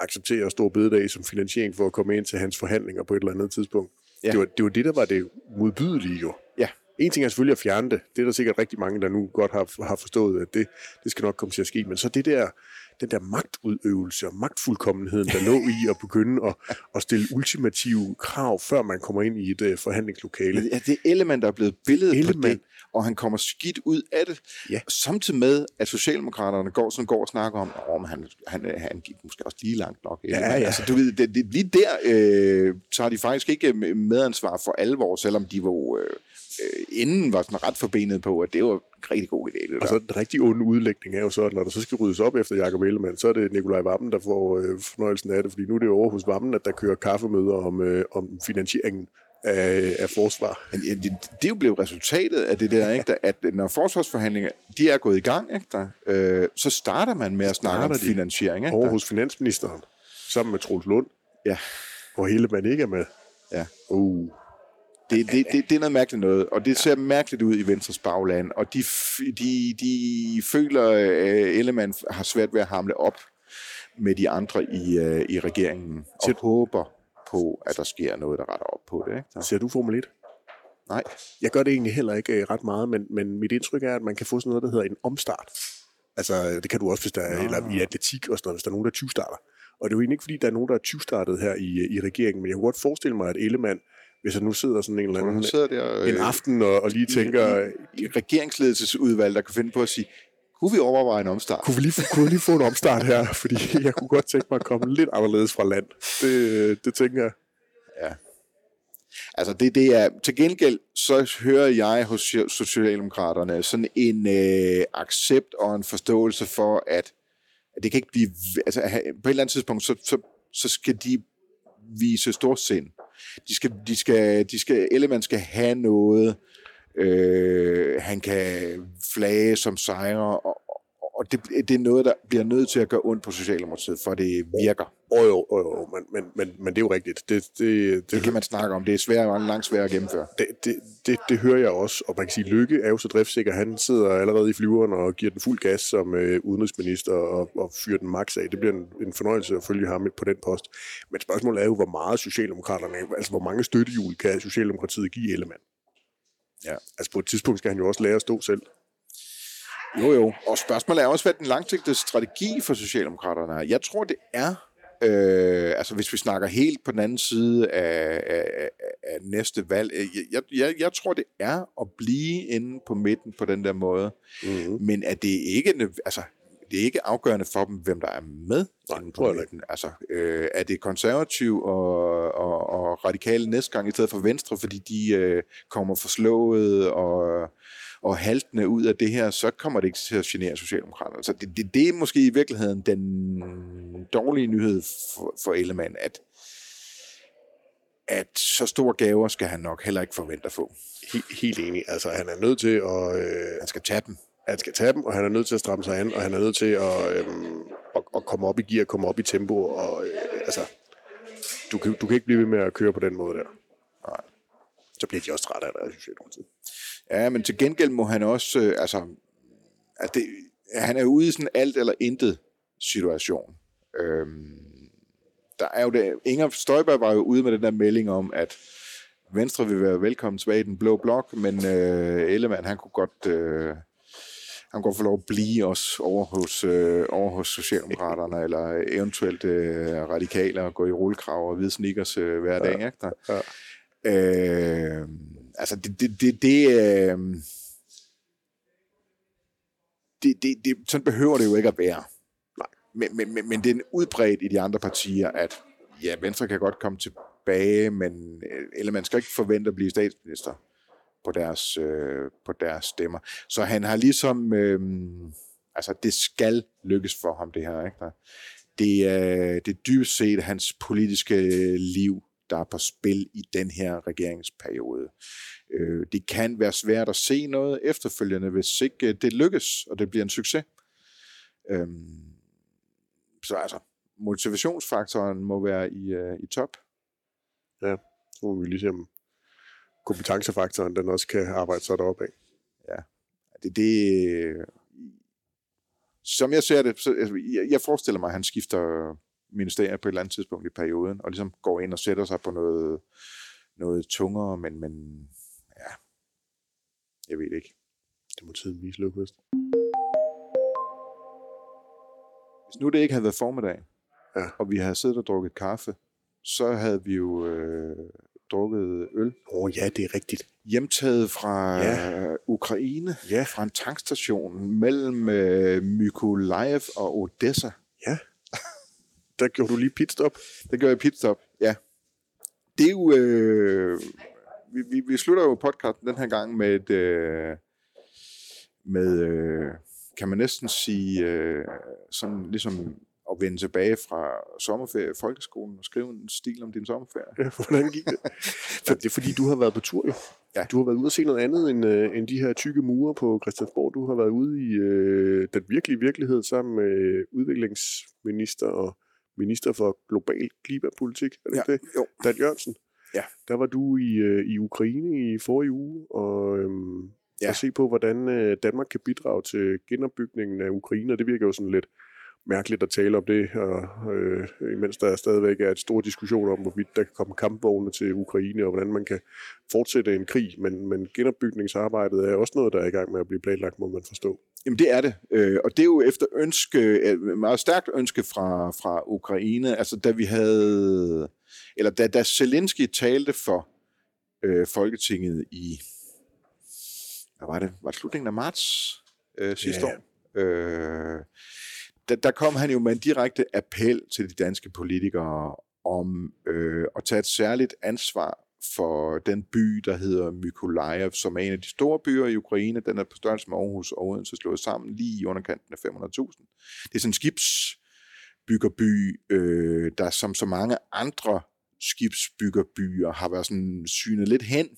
acceptere stor bededag som finansiering for at komme ind til hans forhandlinger på et eller andet tidspunkt. Ja. Det, var, det var det, der var det modbydelige jo. Ja. En ting er selvfølgelig at fjerne det. Det er der sikkert rigtig mange, der nu godt har, har forstået, at det, det skal nok komme til at ske. Men så det der, den der magtudøvelse og magtfuldkommenheden, der lå i at begynde at, at stille ultimative krav, før man kommer ind i et uh, forhandlingslokale. Ja, det element, der er blevet billedet element. på det, og han kommer skidt ud af det. Ja. Samtidig med, at Socialdemokraterne går, sådan går og snakker om, at han, han, han gik måske også lige langt nok. Ja, ja. Altså, du ved, det, det, lige der øh, tager de faktisk ikke medansvar for alvor, selvom de var... Øh, øh, inden var sådan ret forbenet på, at det var en rigtig god idé. Det og så den rigtig onde udlægning er jo så, at når der så skal ryddes op efter Jacob Ellemann, så er det Nikolaj Vammen, der får øh, fornøjelsen af det, fordi nu er det over hos Vammen, at der kører kaffemøder om, øh, om finansieringen af, af forsvar. Men, ja, det, det er jo blevet resultatet af det der, ikke, at når forsvarsforhandlinger de er gået i gang, ikke, der, øh, så starter man med at snakke om finansiering. Ikke, over hos finansministeren, sammen med Troels Lund, ja. hvor hele man ikke er med. Ja. Uh. Det, det, det, det er noget mærkeligt noget, og det ser mærkeligt ud i Venstres bagland, og de, de, de føler, at øh, Ellemann har svært ved at hamle op med de andre i, uh, i regeringen, og Ser... håber på, at der sker noget, der retter op på det. Ikke? Så. Ser du Formel 1? Nej. Jeg gør det egentlig heller ikke uh, ret meget, men, men mit indtryk er, at man kan få sådan noget, der hedder en omstart. Altså, det kan du også, hvis der er, eller i atletik og sådan noget, hvis der er nogen, der 20 starter. Og det er jo egentlig ikke, fordi der er nogen, der er 20 startet her i, i regeringen, men jeg kunne godt forestille mig, at Ellemann hvis jeg nu sidder sådan en eller anden sidder der, en øh, aften og, og lige tænker... I, regeringsledelsesudvalg, der kan finde på at sige, kunne vi overveje en omstart? Kunne vi lige, kunne vi lige få en omstart her? Fordi jeg kunne godt tænke mig at komme lidt anderledes fra land. Det, det tænker jeg. Ja. Altså det, det er, til gengæld så hører jeg hos Socialdemokraterne sådan en øh, accept og en forståelse for, at, at det kan ikke blive, altså på et eller andet tidspunkt, så, så, så skal de vise sind de skal, de skal, de skal, Ellemann skal have noget, øh, han kan flage som sejre, og, og det, det er noget, der bliver nødt til at gøre ondt på Socialdemokratiet, for det virker. Jo, jo, jo, jo men, men, men, men det er jo rigtigt. Det, det, det, det kan man snakke om. Det er svært, langt svært at gennemføre. Det, det, det, det hører jeg også, og man kan sige, Lykke er jo så driftsikker. Han sidder allerede i flyveren og giver den fuld gas som øh, udenrigsminister og, og fyrer den max af. Det bliver en, en fornøjelse at følge ham på den post. Men spørgsmålet er jo, hvor meget Socialdemokraterne, altså hvor mange støttehjul kan Socialdemokratiet give Ellemann? Ja. Altså på et tidspunkt skal han jo også lære at stå selv. Jo, jo. Og spørgsmålet er også, hvad den langsigtede strategi for Socialdemokraterne er. Jeg tror, det er, øh, altså hvis vi snakker helt på den anden side af, af, af næste valg, øh, jeg, jeg, jeg tror, det er at blive inde på midten på den der måde. Mm-hmm. Men at det ikke, altså, det er ikke afgørende for dem, hvem der er med Nej, inde på midten. Altså, øh, er det konservativ og, og, og radikale næste gang i stedet for venstre, fordi de øh, kommer forslået og og haltende ud af det her, så kommer det ikke til at genere Socialdemokraterne. Så det, det, det er måske i virkeligheden den dårlige nyhed for, for Ellemann, at, at så store gaver skal han nok heller ikke forvente at få. Helt, helt enig. Altså, han er nødt til at... Øh, han skal tage dem. Han skal tage dem, og han er nødt til at stramme sig an, og han er nødt til at, øh, at, at komme op i gear, komme op i tempo, og øh, altså, du kan, du kan ikke blive ved med at køre på den måde der. Nej. Så bliver de også trætte af det, Socialdemokratiet. Ja, men til gengæld må han også, øh, altså, at det, han er ude i sådan alt eller intet situation. Øhm, der er jo det, Inger Støjberg var jo ude med den der melding om, at Venstre vil være velkommen tilbage i den blå blok, men øh, Ellemann, han kunne godt... Øh, han kunne godt få lov at blive også over hos, øh, over hos Socialdemokraterne, eller eventuelt øh, radikale og gå i rullekrav og hvide sneakers øh, hver dag. Ja. Ikke der? Ja. Øh, altså det, det, det, det, øh, det, det, det, sådan behøver det jo ikke at være. Nej. Men, men, men, men det er udbredt i de andre partier, at ja, Venstre kan godt komme tilbage, men øh, eller man skal ikke forvente at blive statsminister på deres, øh, på deres stemmer. Så han har ligesom, øh, altså det skal lykkes for ham det her, ikke? Det er, det er dybest set hans politiske liv, der er på spil i den her regeringsperiode. Øh, det kan være svært at se noget efterfølgende, hvis ikke det lykkes, og det bliver en succes. Øh, så altså, motivationsfaktoren må være i, uh, i top. Ja, så må vi lige se, om kompetencefaktoren den også kan arbejde sig deroppe af. Ja, det, det som jeg ser det, så, altså, jeg, jeg forestiller mig, at han skifter ministerier på et eller andet tidspunkt i perioden, og ligesom går ind og sætter sig på noget, noget tungere, men, men ja, jeg ved ikke. Det må tiden vise, Lukas. Hvis nu det ikke havde været formiddag, Ja. og vi havde siddet og drukket kaffe, så havde vi jo øh, drukket øl. Åh oh, ja, det er rigtigt. Hjemtaget fra Ja. Ukraine, Ja. fra en tankstation mellem øh, Mykolaiv og Odessa. Ja. Der gjorde du lige pitstop. Det gør jeg pitstop, ja. Det er jo... Øh, vi, vi, vi slutter jo podcasten den her gang med et... Øh, med, øh, kan man næsten sige, øh, sådan ligesom at vende tilbage fra sommerferie i folkeskolen og skrive en stil om din sommerferie. Ja, hvordan gik det? For det er fordi, du har været på tur jo. Ja. Du har været ude og se noget andet end, øh, end de her tykke mure på Christiansborg. Du har været ude i øh, den virkelige virkelighed sammen med udviklingsminister og minister for global klimapolitik. Er det Ja, det? jo. Dan Jørgensen. Ja. Der var du i, øh, i Ukraine i forrige uge og, øhm, ja. Og se på, hvordan øh, Danmark kan bidrage til genopbygningen af Ukraine. Og det virker jo sådan lidt mærkeligt at tale om det, og, øh, imens der stadigvæk er et stor diskussion om, hvorvidt der kan komme kampvogne til Ukraine, og hvordan man kan fortsætte en krig. Men, men genopbygningsarbejdet er også noget, der er i gang med at blive planlagt, må man forstå. Jamen det er det, øh, og det er jo efter ønske, øh, meget stærkt ønske fra, fra Ukraine, altså da vi havde, eller da, da Zelensky talte for øh, Folketinget i, hvad var det, var det slutningen af marts øh, sidste Ja. år? Øh, der, der kom han jo med en direkte appel til de danske politikere om øh, at tage et særligt ansvar for den by, der hedder Mykolaiv, som er en af de store byer i Ukraine. Den er på størrelse med Aarhus og Odense slået sammen lige i underkanten af 500.000. Det er sådan en skibsbyggerby, øh, der som så mange andre skibsbyggerbyer har været sådan synet lidt hen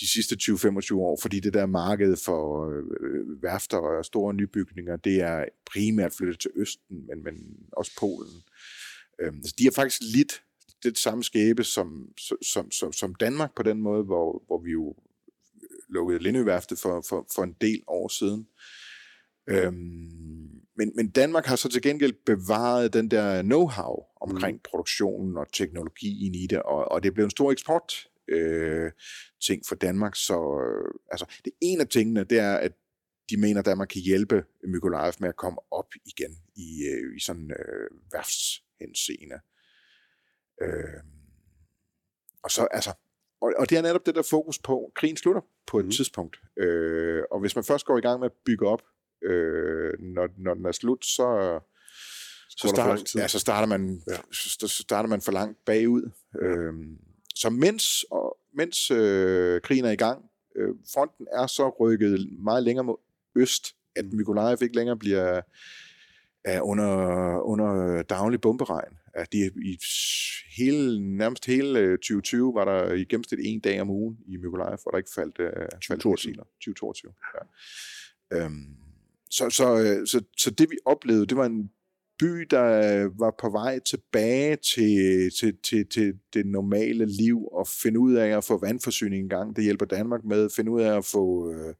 de sidste 20-25 år, fordi det der marked for øh, værfter og store nybygninger, det er primært flyttet til Østen, men, men også Polen. Øh, så de har faktisk lidt det samme skæbe som, som, som, som Danmark på den måde, hvor, hvor vi jo lukkede Lindøværftet for, for, for en del år siden. Øhm, men, men Danmark har så til gengæld bevaret den der know-how omkring mm. produktionen og teknologien i det, og, og det blev en stor eksport øh, ting for Danmark. Så øh, altså, det en af tingene, det er, at de mener, at Danmark kan hjælpe Mykolaiv med at komme op igen i, øh, i sådan øh, værftshenseende. Øh, og så, altså, og, og det er netop det der fokus på, krigen slutter på et Mhm. mm. tidspunkt. Øh, og hvis man først går i gang med at bygge op, øh, når, når den er slut, så, så, lang starter, ja, så, starter man, Ja. så, så starter man for langt bagud. Ja. Øh, så mens, og, mens øh, krigen er i gang, øh, fronten er så rykket meget længere mod øst, at Mm. Mykolaiv ikke længere bliver er under, under daglig bomberegn. At de, i hele, nærmest hele øh, 2020 var der i gennemsnit en dag om ugen i Mykolaiv, hvor der ikke faldt, øh, faldt 2022. missiler. 2022. Ja. Øhm, så, så, øh, så, så det vi oplevede, det var en by, der var på vej tilbage til, til, til, til det normale liv og finde ud af at få vandforsyning i gang. Det hjælper Danmark med. Finde ud af at få, øh,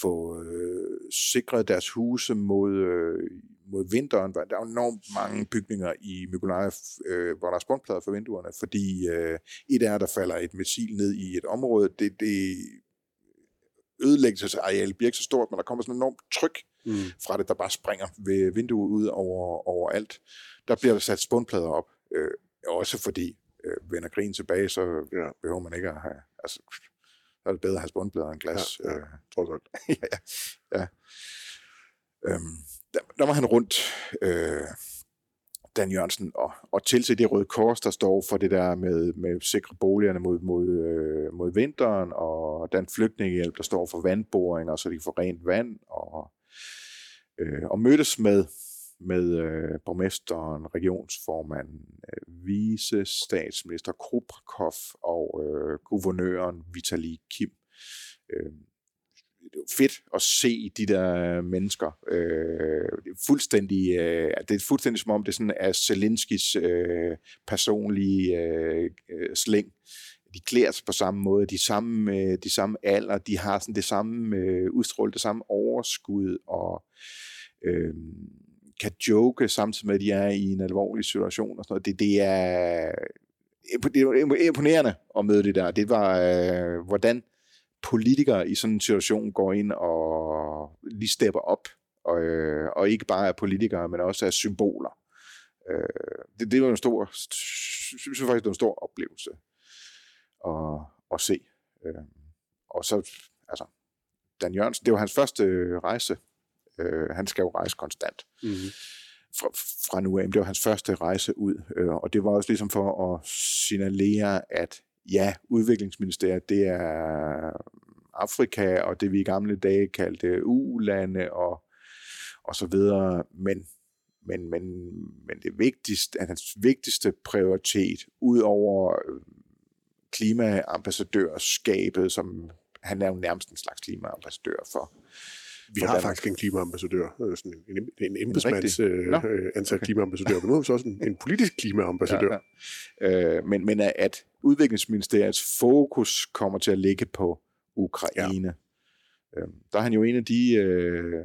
få øh, sikret deres huse mod, øh, mod vinteren. Der er enormt mange bygninger i Mykolaiv, øh, hvor der er spåndplader for vinduerne, fordi øh, et er, der falder et missil ned i et område. Det, det ødelæggelsesareal bliver ikke så stort, men der kommer sådan et enormt tryk Mm. fra det, der bare springer ved vinduet ud over, over alt. Der bliver der sat spundplader op, øh, også fordi øh, vender krigen tilbage, så Ja. behøver man ikke at have, altså, så er det bedre at have spundplader end glas. Ja, ja. Øh, Trods alt. ja, ja. Øhm, der, der var han rundt, øh, Dan Jørgensen, og, og tilse det røde kors, der står for det der med, med sikre boligerne mod, mod, øh, mod vinteren, og den flygtningehjælp, der står for vandboringer, så de kan få rent vand, og, øh, og mødtes med, med øh, borgmesteren, regionsformanden, øh, vice statsminister Kruprakov og øh, guvernøren Vitali Kim. Øh, det er fedt at se de der mennesker. Øh, det, er fuldstændig, øh, det er fuldstændig som om, det sådan er Zelenskis øh, personlige øh, øh slæng. De klæder sig på samme måde, de samme, øh, de samme alder, de har sådan det samme øh, udstrål, det samme overskud, og øh, kan joke samtidig med, at de er i en alvorlig situation og sådan noget. Det, det er imponerende at møde det der. Det var, øh, hvordan politikere i sådan en situation går ind og lige stepper op, og, øh, og ikke bare er politikere, men også er symboler. Øh, det, det var en stor, synes jeg faktisk, det var en stor oplevelse at, at se. Øh, og så, altså, Dan Jørgensen, det var hans første øh, rejse. Øh, han skal jo rejse konstant. Mm-hmm. Fra, fra nu af, det var hans første rejse ud, øh, og det var også ligesom for at signalere, at ja, udviklingsministeriet, det er Afrika, og det vi i gamle dage kaldte U-lande, og, og så videre, men, men, men, men det vigtigste, at hans vigtigste prioritet, ud over øh, klimaambassadørskabet, som han er jo nærmest en slags klimaambassadør for, vi har Danmark. faktisk en klimaambassadør, øh, sådan en, en, embedsmands øh, no? øh, ansat okay. klimaambassadør, men nu har vi så også en, en politisk klimaambassadør. Ja, ja. Øh, men, men at udviklingsministeriets fokus kommer til at ligge på Ukraine. Ja. Øh, der er han jo en af de... Øh,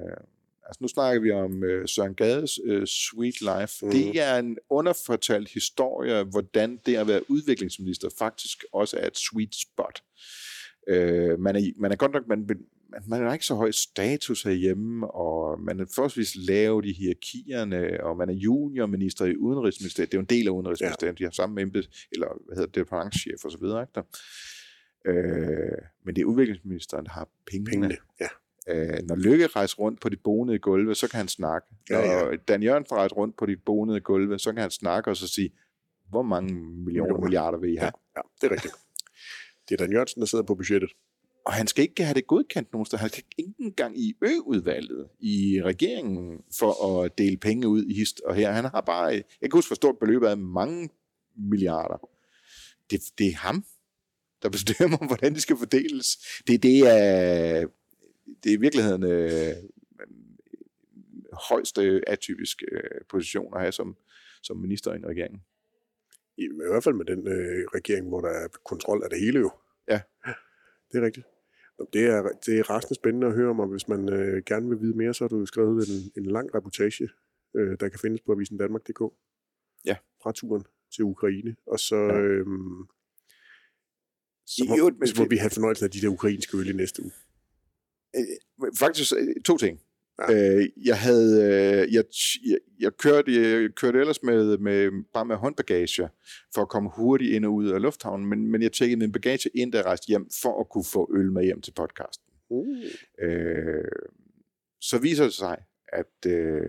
altså nu snakker vi om øh, Søren Gades øh, Sweet Life. Mm. Det er en underfortalt historie, hvordan det at være udviklingsminister faktisk også er et sweet spot. Øh, man, er, man er godt nok, man, man, har ikke så høj status herhjemme, og man er forholdsvis lav i hierarkierne, og man er juniorminister i Udenrigsministeriet. Det er jo en del af Udenrigsministeriet, ja. de har samme embed, eller hvad hedder det, departementschef og så videre. Ikke der? Øh, men det er udviklingsministeren, der har pengene. pengene ja. Øh, når Lykke rejser rundt på de bonede gulve, så kan han snakke. Når ja, ja. Dan Jørgen rejser rundt på de bonede gulve, så kan han snakke og så sige, hvor mange millioner, millioner. milliarder vil I have? Ja, ja, det er rigtigt. Det er Dan Jørgensen, der sidder på budgettet og han skal ikke have det godkendt nogen steder. Han skal ikke engang i ø-udvalget i regeringen for at dele penge ud i hist og her. Han har bare, jeg kan huske, hvor stort beløb af mange milliarder. Det, det er ham, der bestemmer, hvordan de skal fordeles. Det, det, er, det er i virkeligheden øh, højeste atypiske øh, position at have som, som minister i en regering. I, I hvert fald med den øh, regering, hvor der er kontrol af det hele jo. Ja. Det er rigtigt. Det er, det er resten spændende at høre om, og hvis man øh, gerne vil vide mere, så har du skrevet en, en lang reportage, øh, der kan findes på avisen Danmark.dk. Ja. Fra turen til Ukraine. Og så, ja. øh, så, må, jo, men, så må vi have fornøjelsen af de der ukrainske øl i næste uge. Øh, faktisk øh, to ting. Ja. Øh, jeg havde, øh, jeg, jeg, jeg, kørte, jeg kørte ellers med, med, bare med håndbagage, for at komme hurtigt ind og ud af lufthavnen, men, men jeg tjekkede min bagage ind, da jeg rejste hjem, for at kunne få øl med hjem til podcasten. Uh. Øh, så viser det sig, at øh,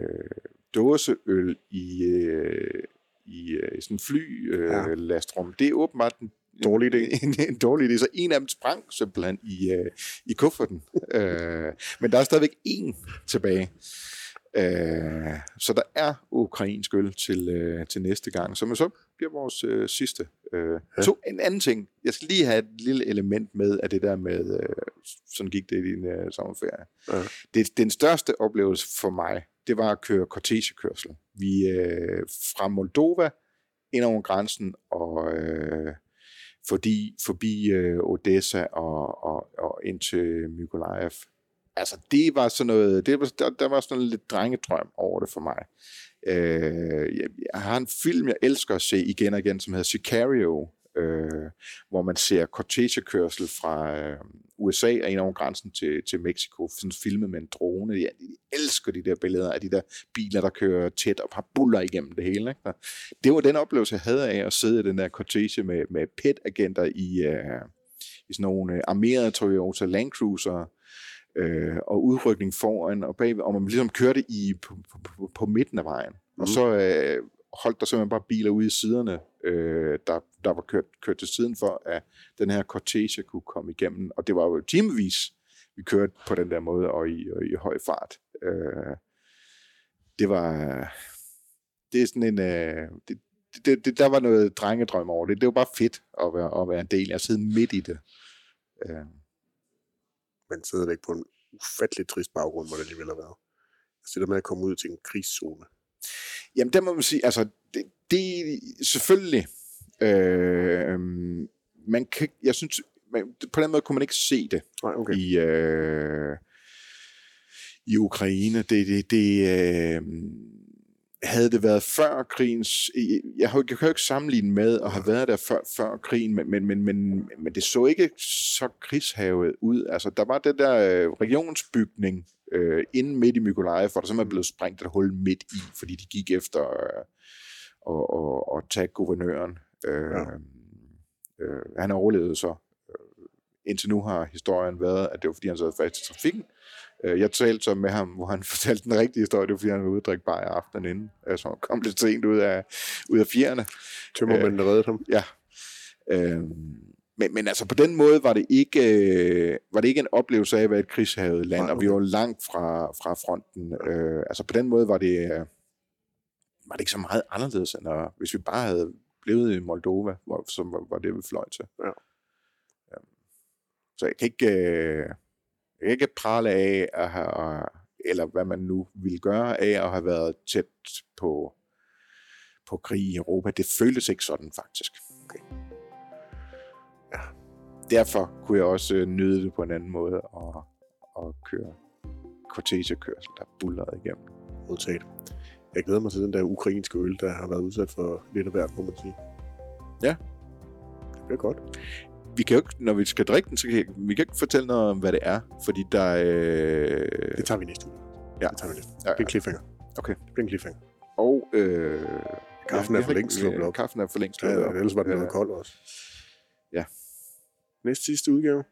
dåseøl i, øh, i, øh, sådan en fly øh, ja. lastrum, det er åbenbart den dårlig idé. En, en dårlig idé. Så en af dem sprang simpelthen i, uh, i kufferten. uh, men der er stadigvæk en tilbage. Uh, så der er ukrainsk øl til, uh, til næste gang, som så bliver vores uh, sidste. Ja. Så en anden ting. Jeg skal lige have et lille element med af det der med, uh, sådan gik det i din uh, sommerferie. Ja. Det, den største oplevelse for mig, det var at køre kortegekørsel. Vi uh, fra Moldova ind over grænsen og uh, fordi, forbi øh, Odessa og, og, og ind til Mykolaiv. Altså, det var sådan noget, det var, der, der var sådan lidt drengedrøm over det for mig. Øh, jeg, jeg har en film, jeg elsker at se igen og igen, som hedder Sicario, øh, hvor man ser cortege-kørsel fra øh, USA og ind over grænsen til, til Mexico, sådan filmet med en drone. Jeg, jeg elsker de der billeder af de der biler, der kører tæt og har buller igennem det hele. Ikke? Det var den oplevelse, jeg havde af at sidde i den der cortege med, med PET-agenter i, øh, i sådan nogle øh, armerede Toyota Land Cruiser, øh, og udrykning foran og bagved, og man ligesom kørte i, på, på, på, på midten af vejen. Mm. Og så øh, holdt der simpelthen bare biler ude i siderne, øh, der, der var kørt, kørt til siden for, at den her cortege kunne komme igennem. Og det var jo timevis, vi kørte på den der måde og i, og i høj fart. Øh, det var, det er sådan en, øh, det, det, det, der var noget drengedrøm over det. Det var bare fedt at være, at være en del. af, at sidde midt i det. Øh, Man sidder ikke på en ufattelig trist baggrund, hvor det alligevel har været. Altså det der med at komme ud til en krigszone. Jamen, der må man sige, altså, det, det selvfølgelig, øh, man kan, jeg synes, man, på den måde kunne man ikke se det Nej, okay. i, øh, i Ukraine. Det, det, det øh, havde det været før krigens... Jeg, har, jeg kan jo ikke sammenligne med at have været der før, før krigen, men, men, men, men, men det så ikke så krigshavet ud. Altså, der var den der øh, regionsbygning øh, inden midt i Mykolaiv, hvor der simpelthen blev sprængt et hul midt i, fordi de gik efter øh, at, at, at tage guvernøren. Øh, Ja. øh, han har overlevet så. Øh, Indtil nu har historien været, at det var fordi, han sad fast i trafikken. Øh, Jeg talte så med ham, hvor han fortalte den rigtige historie. Det var fordi, han var ude at drikke bajer aftenen inden. Øh, Så han kom lidt sent ud af, ud af fjerne. Tømmermændene reddede ham. Ja. Øhm, men, men altså på den måde var det ikke øh, var det ikke en oplevelse af at være et krigshavet land, Nej, og vi okay. var langt fra, fra fronten. Øh, altså på den måde var det øh, var det ikke så meget anderledes, end at, hvis vi bare havde blevet i Moldova, hvor, som var, var det, vi fløj til. Ja. Øhm, Så jeg kan ikke, øh, jeg kan ikke prale af, at have, eller hvad man nu ville gøre af at have været tæt på, på krig i Europa. Det føltes ikke sådan faktisk. Okay. Ja. Derfor kunne jeg også øh, nyde det på en anden måde og, og køre kortegekørsel, der bullerede igennem. Modtaget. Jeg glæder mig til den der ukrainske øl, der har været udsat for lidt af hvert, må man sige. Ja. Det bliver godt. Vi kan jo ikke, når vi skal drikke den, så kan jeg, vi kan ikke fortælle noget om, hvad det er, fordi der øh, Det tager vi næste uge. Ja. Det tager vi næste. Ja, Det bliver en cliffhanger. Okay. Det bliver en cliffhanger. Og øh, Kaffen ja, er for længst sluppet op. Kaffen er for længst Ja, sluppet ja, op. ellers var det noget Ja. koldt også. Ja. Næste sidste udgave.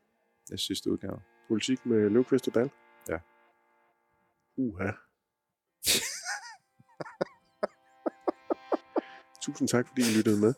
Det sidste udgave. Politik med Løvqvist og Dal. Ja. Uha. Tusind tak, fordi I lyttede med.